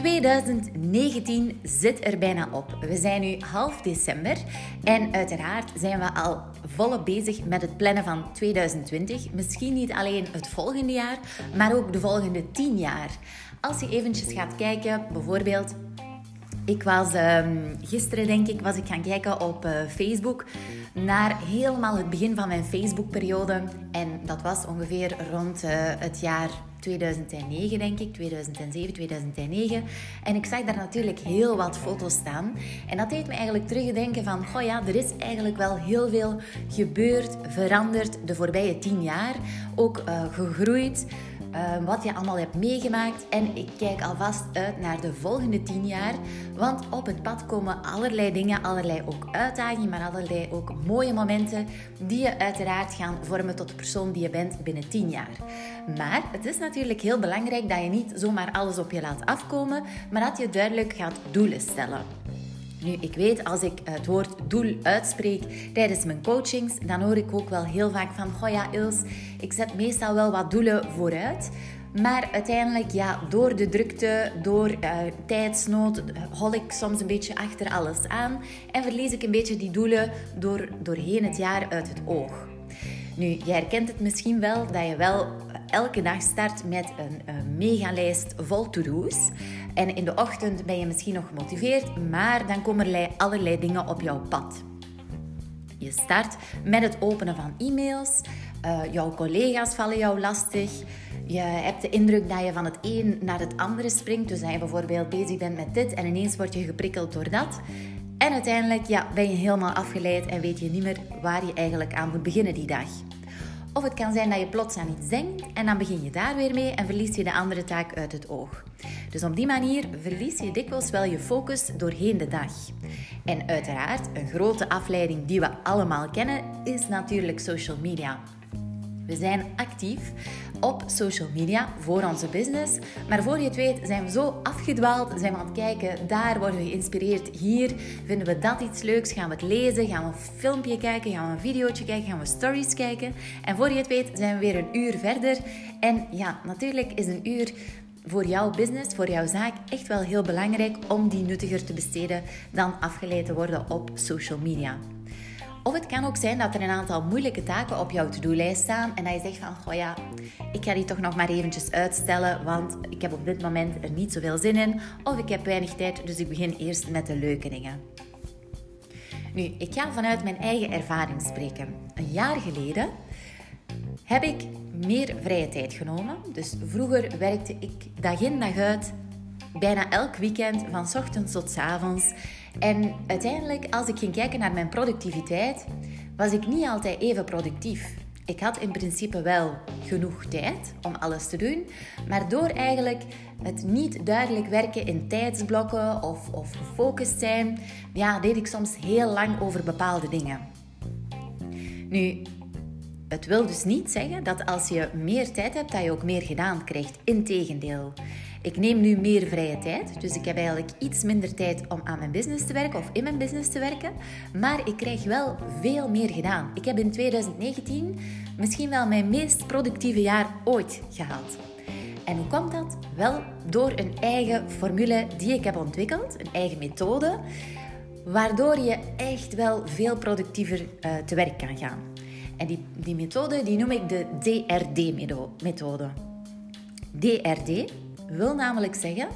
2019 zit er bijna op. We zijn nu half december en uiteraard zijn we al volop bezig met het plannen van 2020. Misschien niet alleen het volgende jaar, maar ook de volgende 10 jaar. Als je eventjes gaat kijken, bijvoorbeeld ik was um, gisteren, denk ik, was ik gaan kijken op uh, Facebook naar helemaal het begin van mijn Facebook-periode. En dat was ongeveer rond uh, het jaar 2009, denk ik, 2007, 2009. En ik zag daar natuurlijk heel wat foto's staan. En dat deed me eigenlijk terugdenken van, goh ja, er is eigenlijk wel heel veel gebeurd, veranderd de voorbije tien jaar. Ook uh, gegroeid. Ehm, wat je allemaal hebt meegemaakt. En ik kijk alvast uit naar de volgende tien jaar. Want op het pad komen allerlei dingen, allerlei ook uitdagingen, maar allerlei ook mooie momenten die je uiteraard gaan vormen tot de persoon die je bent binnen tien jaar. Maar het is natuurlijk heel belangrijk dat je niet zomaar alles op je laat afkomen, maar dat je duidelijk gaat doelen stellen. Nu, ik weet als ik het woord doel uitspreek tijdens mijn coachings, dan hoor ik ook wel heel vaak van: Goh ja, Ils, ik zet meestal wel wat doelen vooruit. Maar uiteindelijk, ja, door de drukte, door uh, tijdsnood, hol ik soms een beetje achter alles aan en verlies ik een beetje die doelen door, doorheen het jaar uit het oog. Nu, je herkent het misschien wel dat je wel elke dag start met een, een megalijst vol to-do's. En in de ochtend ben je misschien nog gemotiveerd, maar dan komen er allerlei dingen op jouw pad. Je start met het openen van e-mails. Uh, jouw collega's vallen jou lastig. Je hebt de indruk dat je van het een naar het andere springt. Dus dat je bijvoorbeeld bezig bent met dit en ineens word je geprikkeld door dat. En uiteindelijk ja, ben je helemaal afgeleid en weet je niet meer waar je eigenlijk aan moet beginnen die dag. Of het kan zijn dat je plots aan iets denkt en dan begin je daar weer mee en verlies je de andere taak uit het oog. Dus op die manier verlies je dikwijls wel je focus doorheen de dag. En uiteraard, een grote afleiding die we allemaal kennen, is natuurlijk social media. We zijn actief op social media voor onze business. Maar voor je het weet zijn we zo afgedwaald, zijn we aan het kijken, daar worden we geïnspireerd, hier vinden we dat iets leuks, gaan we het lezen, gaan we een filmpje kijken, gaan we een videootje kijken, gaan we stories kijken. En voor je het weet zijn we weer een uur verder. En ja, natuurlijk is een uur voor jouw business, voor jouw zaak, echt wel heel belangrijk om die nuttiger te besteden dan afgeleid te worden op social media. Of het kan ook zijn dat er een aantal moeilijke taken op jouw to-do-lijst staan en dat je zegt van, oh ja, ik ga die toch nog maar eventjes uitstellen, want ik heb op dit moment er niet zoveel zin in, of ik heb weinig tijd, dus ik begin eerst met de leuke dingen. Nu, ik ga vanuit mijn eigen ervaring spreken. Een jaar geleden heb ik meer vrije tijd genomen. Dus vroeger werkte ik dag in dag uit, bijna elk weekend, van ochtends tot avonds. En uiteindelijk, als ik ging kijken naar mijn productiviteit, was ik niet altijd even productief. Ik had in principe wel genoeg tijd om alles te doen, maar door eigenlijk het niet duidelijk werken in tijdsblokken of, of gefocust zijn, ja, deed ik soms heel lang over bepaalde dingen. Nu, het wil dus niet zeggen dat als je meer tijd hebt, dat je ook meer gedaan krijgt. Integendeel. Ik neem nu meer vrije tijd, dus ik heb eigenlijk iets minder tijd om aan mijn business te werken of in mijn business te werken, maar ik krijg wel veel meer gedaan. Ik heb in 2019 misschien wel mijn meest productieve jaar ooit gehad. En hoe komt dat? Wel door een eigen formule die ik heb ontwikkeld, een eigen methode, waardoor je echt wel veel productiever uh, te werk kan gaan. En die, die methode die noem ik de DRD-methode. DRD wil namelijk zeggen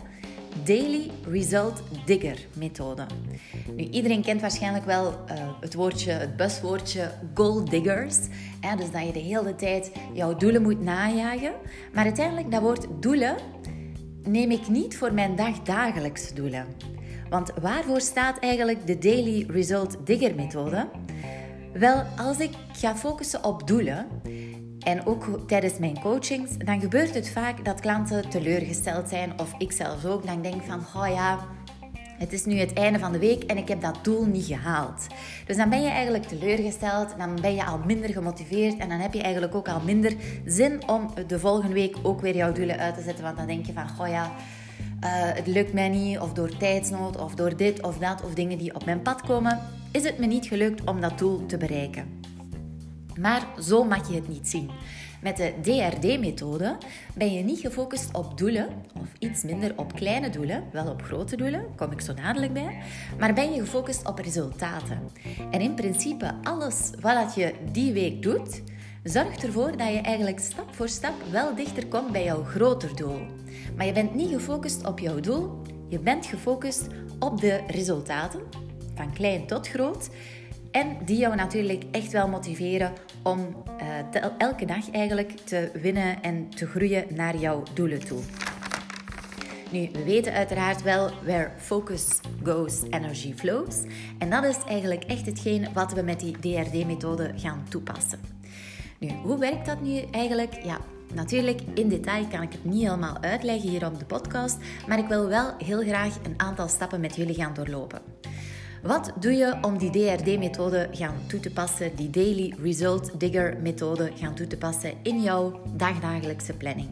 Daily Result Digger methode. Nu, iedereen kent waarschijnlijk wel uh, het woordje, het buswoordje goal diggers. Dus dat je de hele tijd jouw doelen moet najagen. Maar uiteindelijk, dat woord doelen neem ik niet voor mijn dagdagelijkse doelen. Want waarvoor staat eigenlijk de Daily Result Digger methode? Wel, als ik ga focussen op doelen en ook tijdens mijn coachings, dan gebeurt het vaak dat klanten teleurgesteld zijn of ik zelf ook. Dan denk van, oh ja, het is nu het einde van de week en ik heb dat doel niet gehaald. Dus dan ben je eigenlijk teleurgesteld, dan ben je al minder gemotiveerd en dan heb je eigenlijk ook al minder zin om de volgende week ook weer jouw doelen uit te zetten. Want dan denk je van, oh ja, uh, het lukt mij niet, of door tijdsnood, of door dit of dat, of dingen die op mijn pad komen, is het me niet gelukt om dat doel te bereiken. Maar zo mag je het niet zien. Met de DRD-methode ben je niet gefocust op doelen, of iets minder op kleine doelen, wel op grote doelen, kom ik zo dadelijk bij, maar ben je gefocust op resultaten. En in principe alles wat je die week doet, zorgt ervoor dat je eigenlijk stap voor stap wel dichter komt bij jouw groter doel. Maar je bent niet gefocust op jouw doel, je bent gefocust op de resultaten, van klein tot groot. En die jou natuurlijk echt wel motiveren om uh, elke dag eigenlijk te winnen en te groeien naar jouw doelen toe. Nu, we weten uiteraard wel where focus goes, energy flows. En dat is eigenlijk echt hetgeen wat we met die DRD-methode gaan toepassen. Nu, hoe werkt dat nu eigenlijk? Ja, Natuurlijk, in detail kan ik het niet helemaal uitleggen hier op de podcast, maar ik wil wel heel graag een aantal stappen met jullie gaan doorlopen. Wat doe je om die DRD-methode gaan toe te passen, die Daily Result Digger methode gaan toe te passen in jouw dagdagelijkse planning?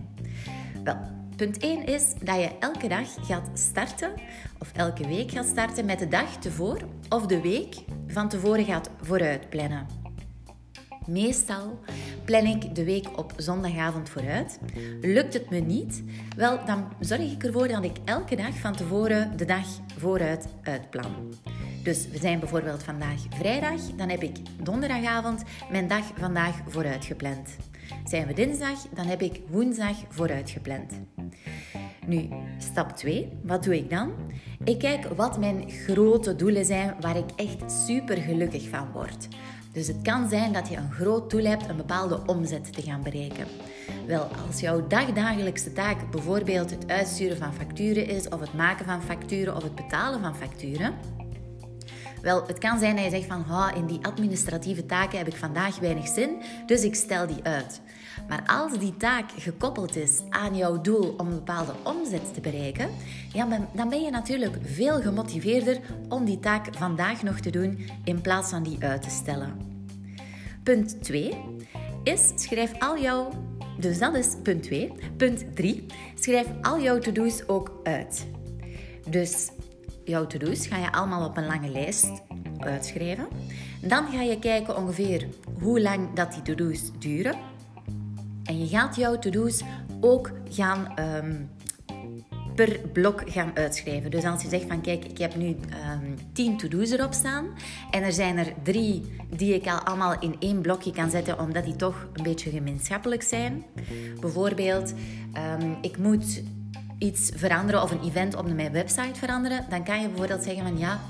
Wel, punt 1 is dat je elke dag gaat starten, of elke week gaat starten met de dag tevoren of de week van tevoren gaat vooruit plannen. Meestal plan ik de week op zondagavond vooruit. Lukt het me niet? Wel, dan zorg ik ervoor dat ik elke dag van tevoren de dag vooruit uitplan. Dus we zijn bijvoorbeeld vandaag vrijdag, dan heb ik donderdagavond mijn dag vandaag vooruit gepland. Zijn we dinsdag, dan heb ik woensdag vooruit gepland. Nu, stap 2, wat doe ik dan? Ik kijk wat mijn grote doelen zijn waar ik echt super gelukkig van word. Dus het kan zijn dat je een groot doel hebt een bepaalde omzet te gaan bereiken. Wel, als jouw dagdagelijkse taak bijvoorbeeld het uitsturen van facturen is, of het maken van facturen, of het betalen van facturen, wel, het kan zijn dat je zegt van, in die administratieve taken heb ik vandaag weinig zin, dus ik stel die uit. Maar als die taak gekoppeld is aan jouw doel om een bepaalde omzet te bereiken, ja, dan ben je natuurlijk veel gemotiveerder om die taak vandaag nog te doen in plaats van die uit te stellen. Punt 2 is schrijf al jouw dus dat is punt 2. Punt 3. Schrijf al jouw to-do's ook uit. Dus jouw to-do's ga je allemaal op een lange lijst uitschrijven. Dan ga je kijken ongeveer hoe lang dat die to-do's duren. En je gaat jouw to-do's ook gaan ehm, per blok gaan uitschrijven. Dus als je zegt van kijk, ik heb nu um, ehm, 10 to-do's erop staan en er zijn er drie die ik al allemaal in één blokje kan zetten omdat die toch een beetje gemeenschappelijk zijn. Bijvoorbeeld, um, ik moet iets veranderen of een event op mijn website veranderen, dan kan je bijvoorbeeld zeggen van ja,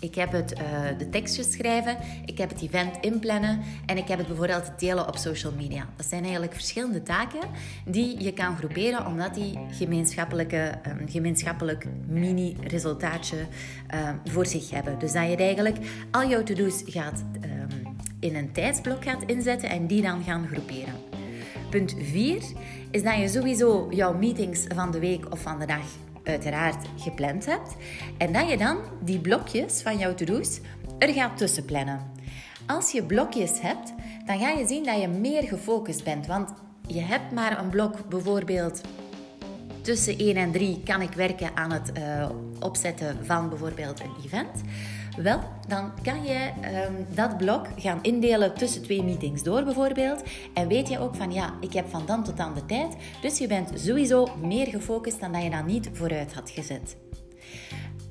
ik heb het, uh, de tekstjes schrijven, ik heb het event inplannen en ik heb het bijvoorbeeld delen op social media. Dat zijn eigenlijk verschillende taken die je kan groeperen omdat die gemeenschappelijke, um, gemeenschappelijk mini-resultaatje um, voor zich hebben. Dus dat je eigenlijk al jouw to-do's gaat um, in een tijdsblok inzetten en die dan gaan groeperen. Punt 4 is dat je sowieso jouw meetings van de week of van de dag uiteraard gepland hebt. En dat je dan die blokjes van jouw to-do's er gaat tussen plannen. Als je blokjes hebt, dan ga je zien dat je meer gefocust bent. Want je hebt maar een blok bijvoorbeeld tussen 1 en 3 kan ik werken aan het uh, opzetten van bijvoorbeeld een event. Wel, dan kan je um, dat blok gaan indelen tussen twee meetings door bijvoorbeeld. En weet je ook van ja, ik heb van dan tot dan de tijd. Dus je bent sowieso meer gefocust dan dat je dat niet vooruit had gezet.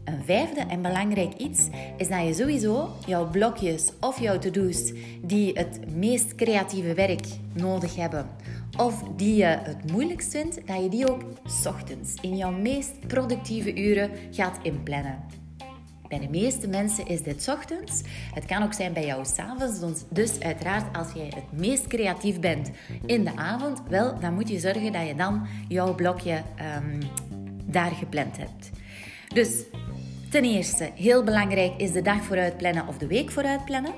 Een vijfde en belangrijk iets is dat je sowieso jouw blokjes of jouw to-do's die het meest creatieve werk nodig hebben of die je het moeilijkst vindt, dat je die ook ochtends in jouw meest productieve uren gaat inplannen. Bij de meeste mensen is dit ochtends. Het kan ook zijn bij jou s'avonds. Dus, uiteraard, als jij het meest creatief bent in de avond, wel, dan moet je zorgen dat je dan jouw blokje um, daar gepland hebt. Dus ten eerste, heel belangrijk is de dag vooruit plannen of de week vooruit plannen.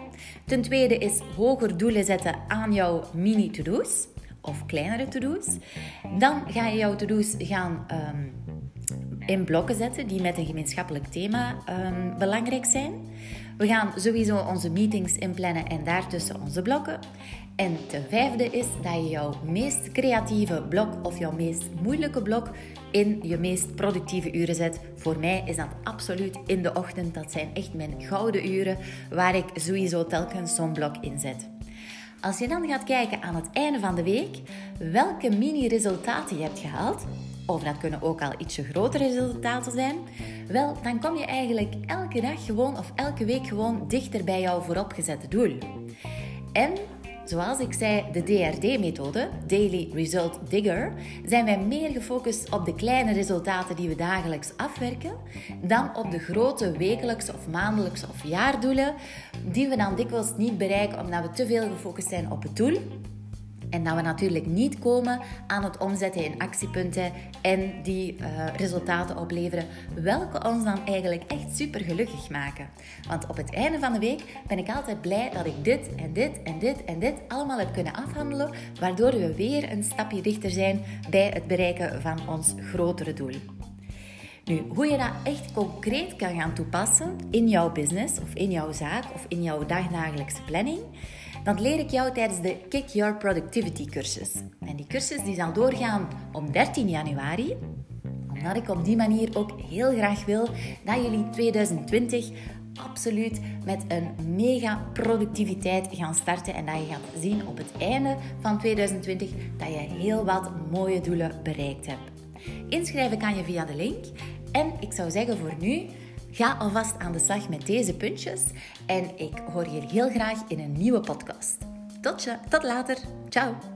Ten tweede is hoger doelen zetten aan jouw mini-to-do's of kleinere to-do's. Dan ga je jouw to-do's gaan um, in blokken zetten die met een gemeenschappelijk thema um, belangrijk zijn. We gaan sowieso onze meetings inplannen en daartussen onze blokken. En ten vijfde is dat je jouw meest creatieve blok of jouw meest moeilijke blok in je meest productieve uren zet. Voor mij is dat absoluut in de ochtend. Dat zijn echt mijn gouden uren waar ik sowieso telkens zo'n blok in zet. Als je dan gaat kijken aan het einde van de week welke mini-resultaten je hebt gehaald, of dat kunnen ook al ietsje grotere resultaten zijn, wel, dan kom je eigenlijk elke dag gewoon of elke week gewoon dichter bij jouw vooropgezette doel. En Zoals ik zei, de DRD-methode, Daily Result Digger, zijn wij meer gefocust op de kleine resultaten die we dagelijks afwerken, dan op de grote wekelijkse of maandelijkse of jaardoelen, die we dan dikwijls niet bereiken omdat we te veel gefocust zijn op het doel en dat we natuurlijk niet komen aan het omzetten in actiepunten en die uh, resultaten opleveren, welke ons dan eigenlijk echt super gelukkig maken. Want op het einde van de week ben ik altijd blij dat ik dit en dit en dit en dit allemaal heb kunnen afhandelen, waardoor we weer een stapje dichter zijn bij het bereiken van ons grotere doel. Nu, hoe je dat echt concreet kan gaan toepassen in jouw business of in jouw zaak of in jouw dagdagelijkse planning, dat leer ik jou tijdens de Kick Your Productivity cursus. En die cursus die zal doorgaan op 13 januari, omdat ik op die manier ook heel graag wil dat jullie 2020 absoluut met een mega productiviteit gaan starten en dat je gaat zien op het einde van 2020 dat je heel wat mooie doelen bereikt hebt. Inschrijven kan je via de link en ik zou zeggen voor nu Ga alvast aan de slag met deze puntjes en ik hoor je heel graag in een nieuwe podcast. Tot, je, tot later. Ciao.